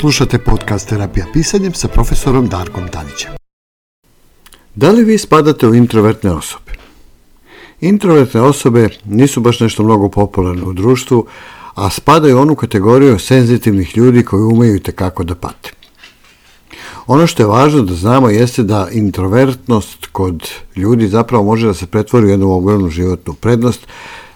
Slušate podcast Terapija pisanjem sa profesorom Darkom Tanićem. Da li vi spadate u introvertne osobe? Introvertne osobe nisu baš nešto mnogo popularne u društvu, a spadaju u onu kategoriju senzitivnih ljudi koji umeju i tekako da pate. Ono što je važno da znamo jeste da introvertnost kod ljudi zapravo može da se pretvori u jednu ogromnu životnu prednost,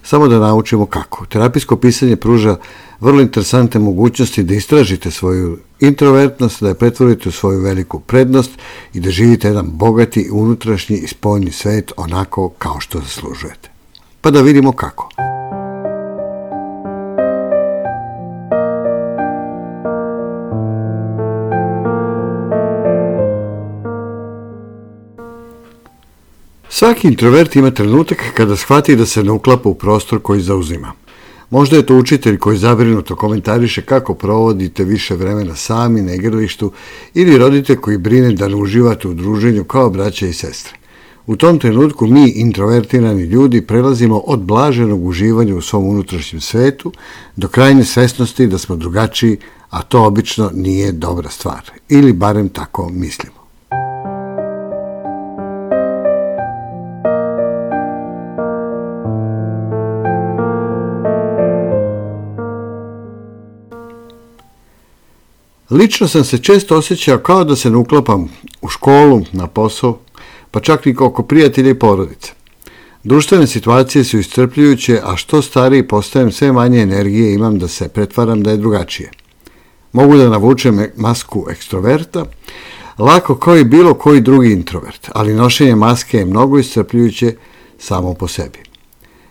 samo da naučimo kako. Terapijsko pisanje pruža vrlo interesantne mogućnosti da istražite svoju introvertnost, da je pretvorite u svoju veliku prednost i da živite jedan bogati unutrašnji i spoljni svet onako kao što zaslužujete. Pa da vidimo kako. Svaki introvert ima trenutak kada shvati da se ne uklapa u prostor koji zauzima. Možda je to učitelj koji zabrinuto komentariše kako provodite više vremena sami na igralištu ili roditelj koji brine da ne uživate u druženju kao braća i sestre. U tom trenutku mi, introvertirani ljudi, prelazimo od blaženog uživanja u svom unutrašnjem svetu do krajnje svesnosti da smo drugačiji, a to obično nije dobra stvar. Ili barem tako mislimo. Lično sam se često osjećao kao da se ne uklapam u školu, na posao, pa čak i oko prijatelja i porodice. Društvene situacije su iscrpljujuće, a što stariji postajem, sve manje energije imam da se pretvaram da je drugačije. Mogu da navučem masku ekstroverta, lako kao i bilo koji drugi introvert, ali nošenje maske je mnogo iscrpljujuće samo po sebi.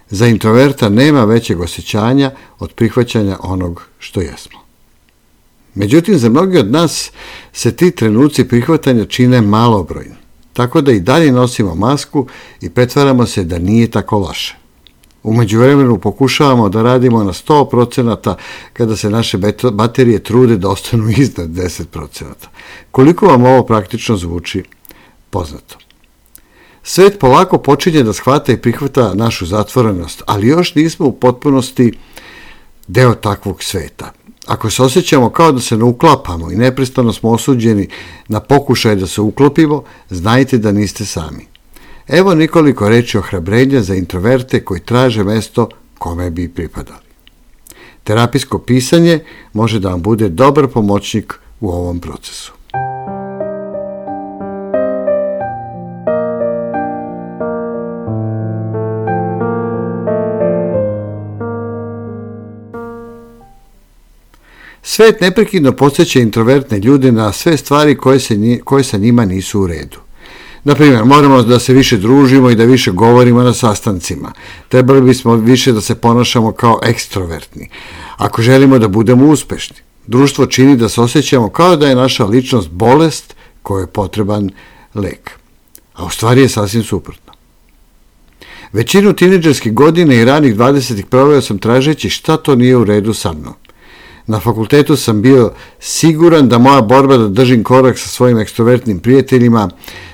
Za introverta nema većeg osjećanja od prihvaćanja onog što jesmo. Međutim, za mnogi od nas se ti trenuci prihvatanja čine malobrojni, tako da i dalje nosimo masku i pretvaramo se da nije tako loše. Umeđu vremenu pokušavamo da radimo na 100% kada se naše baterije trude da ostanu iznad 10%. Koliko vam ovo praktično zvuči poznato? Svet polako počinje da shvata i prihvata našu zatvorenost, ali još nismo u potpunosti deo takvog sveta. Ako se osjećamo kao da se ne uklapamo i neprestano smo osuđeni na pokušaj da se uklopimo, znajte da niste sami. Evo nikoliko reči ohrabrenja za introverte koji traže mesto kome bi pripadali. Terapijsko pisanje može da vam bude dobar pomoćnik u ovom procesu. Svet neprekidno podsjeća introvertne ljude na sve stvari koje, se, koje sa njima nisu u redu. Naprimjer, moramo da se više družimo i da više govorimo na sastancima. Trebali bismo više da se ponašamo kao ekstrovertni. Ako želimo da budemo uspešni. Društvo čini da se osjećamo kao da je naša ličnost bolest kojoj je potreban lek. A u stvari je sasvim suprotno. Većinu tineđerskih godina i ranih 20. proveo sam tražeći šta to nije u redu sa mnom. Na fakultetu sam bio siguran da moja borba da držim korak sa svojim ekstrovertnim prijateljima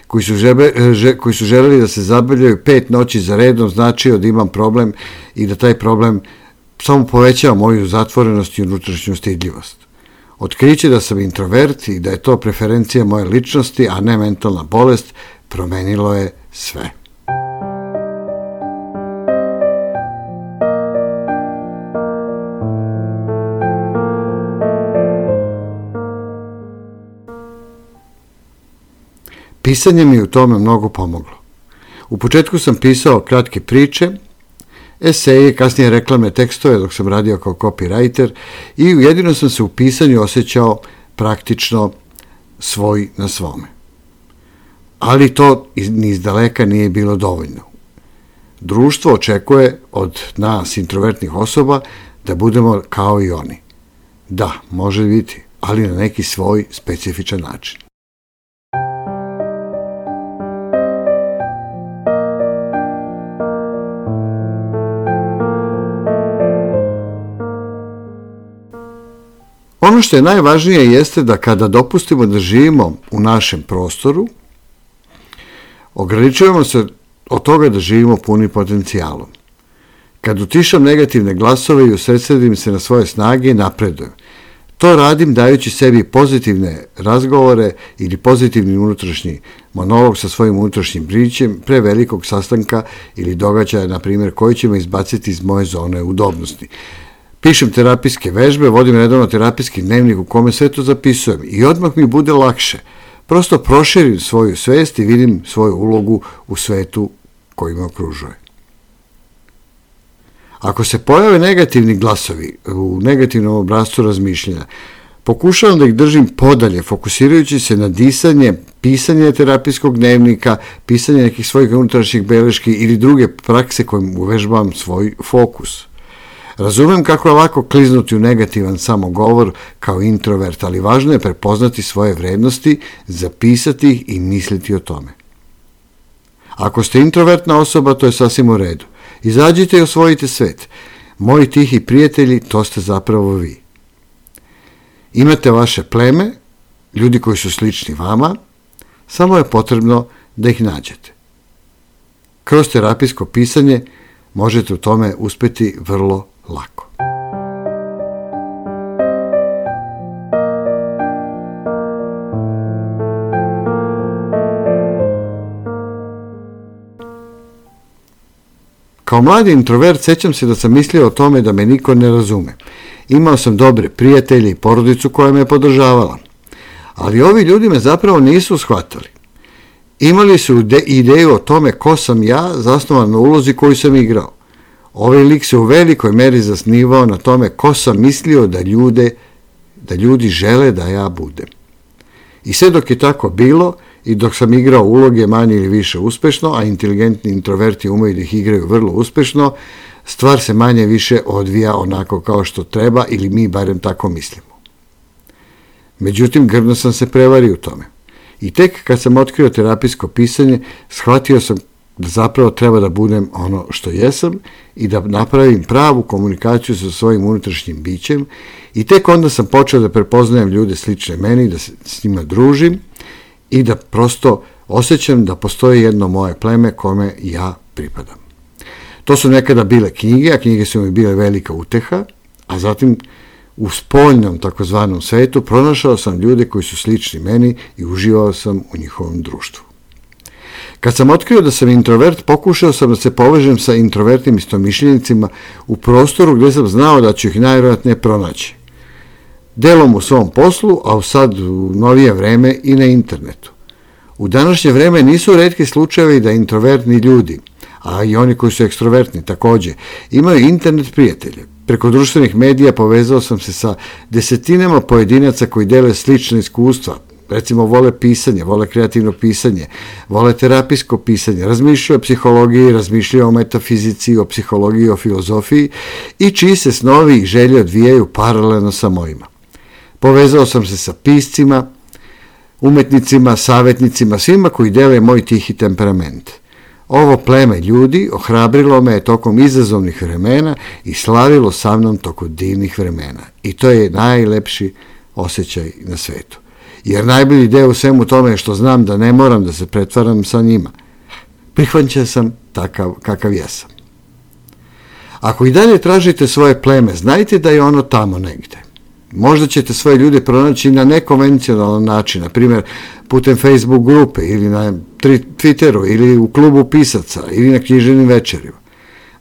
koji su, žebe, že, koji su želeli da se zabavljaju pet noći za redom značio da imam problem i da taj problem samo povećava moju zatvorenost i unutrašnju stidljivost. Otkriće da sam introvert i da je to preferencija moje ličnosti, a ne mentalna bolest, promenilo je sve. Pisanje mi u tome mnogo pomoglo. U početku sam pisao kratke priče, eseje, kasnije reklamne tekstove dok sam radio kao copywriter i jedino sam se u pisanju osjećao praktično svoj na svome. Ali to ni iz daleka nije bilo dovoljno. Društvo očekuje od nas introvertnih osoba da budemo kao i oni. Da, može biti, ali na neki svoj specifičan način. Ono što je najvažnije jeste da kada dopustimo da živimo u našem prostoru, ograničujemo se od toga da živimo puni potencijalom. Kad utišam negativne glasove i usredsedim se na svoje snage napredujem. To radim dajući sebi pozitivne razgovore ili pozitivni unutrašnji monolog sa svojim unutrašnjim brićem pre velikog sastanka ili događaja, na primjer, koji će me izbaciti iz moje zone udobnosti. Pišem terapijske vežbe, vodim redovno terapijski dnevnik u kome sve to zapisujem i odmah mi bude lakše. Prosto proširim svoju svest i vidim svoju ulogu u svetu koji me okružuje. Ako se pojave negativni glasovi u negativnom obrazcu razmišljanja, pokušavam da ih držim podalje, fokusirajući se na disanje, pisanje terapijskog dnevnika, pisanje nekih svojih unutrašnjih beleški ili druge prakse kojim uvežbavam svoj fokus. Razumem kako je lako kliznuti u negativan samogovor kao introvert, ali važno je prepoznati svoje vrednosti, zapisati ih i misliti o tome. Ako ste introvertna osoba, to je sasvim u redu. Izađite i osvojite svet. Moji tihi prijatelji, to ste zapravo vi. Imate vaše pleme, ljudi koji su slični vama, samo je potrebno da ih nađete. Kroz terapijsko pisanje možete u tome uspeti vrlo lako. Kao mladi introvert sećam se da sam mislio o tome da me niko ne razume. Imao sam dobre prijatelje i porodicu koja me podržavala. Ali ovi ljudi me zapravo nisu shvatali. Imali su ideju o tome ko sam ja, zasnovan na ulozi koju sam igrao. Ovaj lik se u velikoj meri zasnivao na tome ko sam mislio da ljude, da ljudi žele da ja budem. I sve dok je tako bilo, i dok sam igrao uloge manje ili više uspešno, a inteligentni introverti umeju da ih igraju vrlo uspešno, stvar se manje više odvija onako kao što treba ili mi barem tako mislimo. Međutim, grdno sam se prevario u tome. I tek kad sam otkrio terapijsko pisanje, shvatio sam da zapravo treba da budem ono što jesam i da napravim pravu komunikaciju sa svojim unutrašnjim bićem i tek onda sam počeo da prepoznajem ljude slične meni, da se s njima družim i da prosto osjećam da postoji jedno moje pleme kome ja pripadam. To su nekada bile knjige, a knjige su mi bile velika uteha, a zatim u spoljnom takozvanom svetu pronašao sam ljude koji su slični meni i uživao sam u njihovom društvu. Kad sam otkrio da sam introvert, pokušao sam da se povežem sa introvertnim istomišljenicima u prostoru gde sam znao da ću ih najvjerojatnije pronaći delom u svom poslu, a sad u novije vreme i na internetu. U današnje vreme nisu redki slučajevi da introvertni ljudi, a i oni koji su ekstrovertni takođe, imaju internet prijatelje. Preko društvenih medija povezao sam se sa desetinama pojedinaca koji dele slične iskustva, recimo vole pisanje, vole kreativno pisanje, vole terapijsko pisanje, razmišljaju o psihologiji, razmišljaju o metafizici, o psihologiji, o filozofiji i čiji se snovi i želje odvijaju paralelno sa mojima. Povezao sam se sa piscima, umetnicima, savjetnicima, svima koji dele moj tihi temperament. Ovo pleme ljudi ohrabrilo me tokom izazovnih vremena i slavilo sa mnom tokom divnih vremena. I to je najlepši osjećaj na svetu. Jer najbolji deo u svemu tome je što znam da ne moram da se pretvaram sa njima. Prihvaća sam takav kakav jesam. Ako i dalje tražite svoje pleme, znajte da je ono tamo negde. Možda ćete svoje ljude pronaći na nekonvencionalan način, na primjer putem Facebook grupe ili na Twitteru ili u klubu pisaca ili na knjiženim večerima.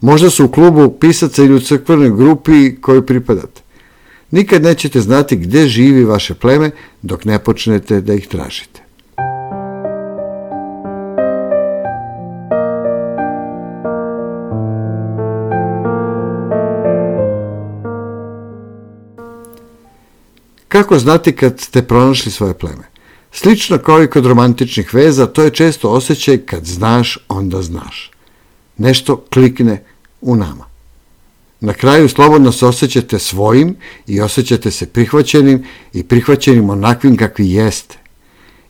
Možda su u klubu pisaca ili u crkvenoj grupi koju pripadate. Nikad nećete znati gde živi vaše pleme dok ne počnete da ih tražite. Kako znati kad ste pronašli svoje pleme? Slično kao i kod romantičnih veza, to je često osjećaj kad znaš, onda znaš. Nešto klikne u nama. Na kraju slobodno se osjećate svojim i osjećate se prihvaćenim i prihvaćenim onakvim kakvi jeste.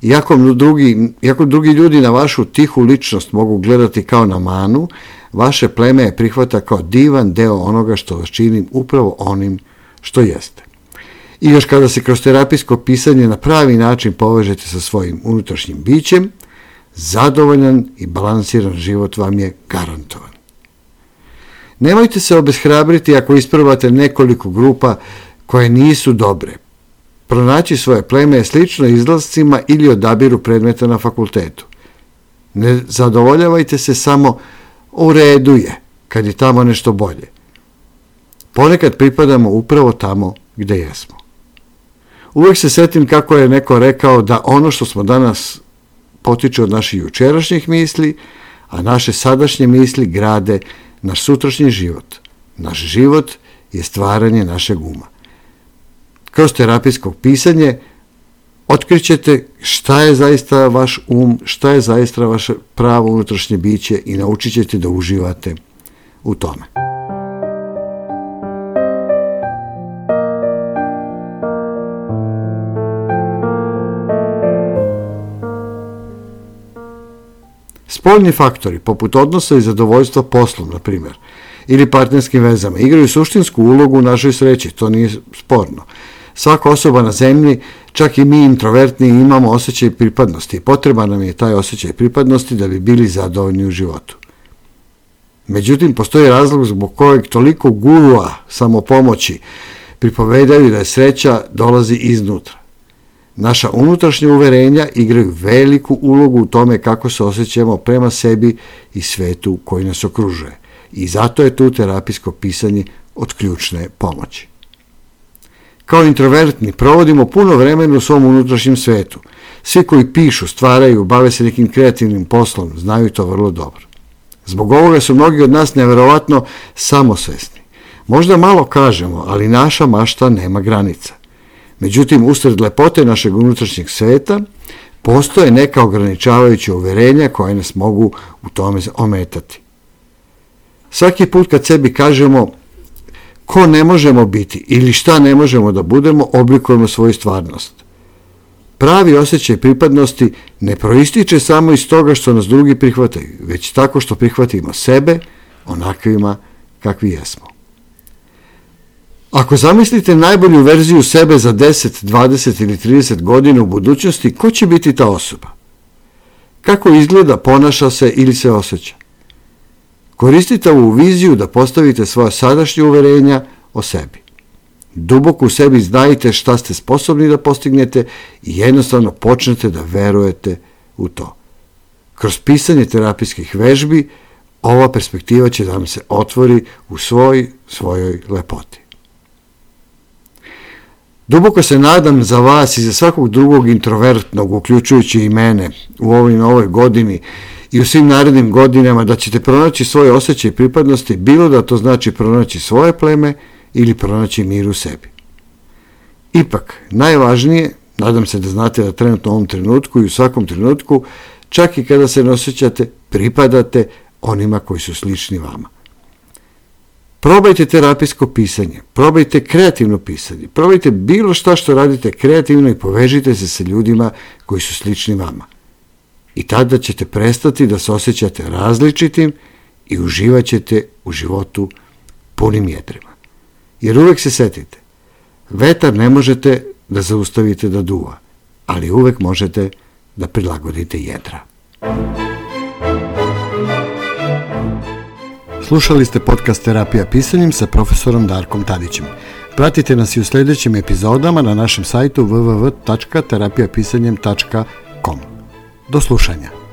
Iako drugi, iako drugi ljudi na vašu tihu ličnost mogu gledati kao na manu, vaše pleme je prihvata kao divan deo onoga što vas čini upravo onim što jeste. I još kada se kroz terapijsko pisanje na pravi način povežete sa svojim unutrašnjim bićem, zadovoljan i balansiran život vam je garantovan. Nemojte se obeshrabriti ako isprobate nekoliko grupa koje nisu dobre. Pronaći svoje pleme je slično izlascima ili odabiru predmeta na fakultetu. Ne zadovoljavajte se samo u redu je, kad je tamo nešto bolje. Ponekad pripadamo upravo tamo gde jesmo. Uvek se setim kako je neko rekao da ono što smo danas potiče od naših jučerašnjih misli, a naše sadašnje misli grade naš sutrašnji život. Naš život je stvaranje našeg uma. Kroz terapijsko pisanje otkrićete šta je zaista vaš um, šta je zaista vaše pravo unutrašnje biće i naučit ćete da uživate u tome. Spoljni faktori, poput odnosa i zadovoljstva poslom, na primjer, ili partnerskim vezama, igraju suštinsku ulogu u našoj sreći, to nije sporno. Svaka osoba na zemlji, čak i mi introvertni, imamo osjećaj pripadnosti i potreba nam je taj osjećaj pripadnosti da bi bili zadovoljni u životu. Međutim, postoji razlog zbog kojeg toliko gurua samopomoći pripovedaju da je sreća dolazi iznutra. Naša unutrašnja uverenja igraju veliku ulogu u tome kako se osjećamo prema sebi i svetu koji nas okružuje. I zato je tu terapijsko pisanje od ključne pomoći. Kao introvertni provodimo puno vremena u svom unutrašnjem svetu. Svi koji pišu, stvaraju, bave se nekim kreativnim poslom, znaju to vrlo dobro. Zbog ovoga su mnogi od nas neverovatno samosvesni. Možda malo kažemo, ali naša mašta nema granica. Međutim, usred lepote našeg unutrašnjeg sveta postoje neka ograničavajuća uverenja koje nas mogu u tome ometati. Svaki put kad sebi kažemo ko ne možemo biti ili šta ne možemo da budemo, oblikujemo svoju stvarnost. Pravi osjećaj pripadnosti ne proističe samo iz toga što nas drugi prihvataju, već tako što prihvatimo sebe onakvima kakvi jesmo. Ako zamislite najbolju verziju sebe za 10, 20 ili 30 godina u budućnosti, ko će biti ta osoba? Kako izgleda, ponaša se ili se osjeća? Koristite ovu viziju da postavite svoje sadašnje uverenja o sebi. Duboko u sebi znajte šta ste sposobni da postignete i jednostavno počnete da verujete u to. Kroz pisanje terapijskih vežbi ova perspektiva će da vam se otvori u svoj, svojoj lepoti. Duboko se nadam za vas i za svakog drugog introvertnog, uključujući i mene, u ovoj novoj godini i u svim narednim godinama da ćete pronaći svoje osjećaje pripadnosti, bilo da to znači pronaći svoje pleme ili pronaći mir u sebi. Ipak, najvažnije, nadam se da znate da trenutno u ovom trenutku i u svakom trenutku, čak i kada se ne osjećate, pripadate onima koji su slični vama. Probajte terapijsko pisanje, probajte kreativno pisanje, probajte bilo šta što radite kreativno i povežite se sa ljudima koji su slični vama. I tada ćete prestati da se osjećate različitim i uživat ćete u životu punim jedrima. Jer uvek se setite, vetar ne možete da zaustavite da duva, ali uvek možete da prilagodite jedra. Slušali ste podcast Terapija pisanjem sa profesorom Darkom Tadićem. Pratite nas i u sledećim epizodama na našem sajtu www.terapijapisanjem.com. Do slušanja.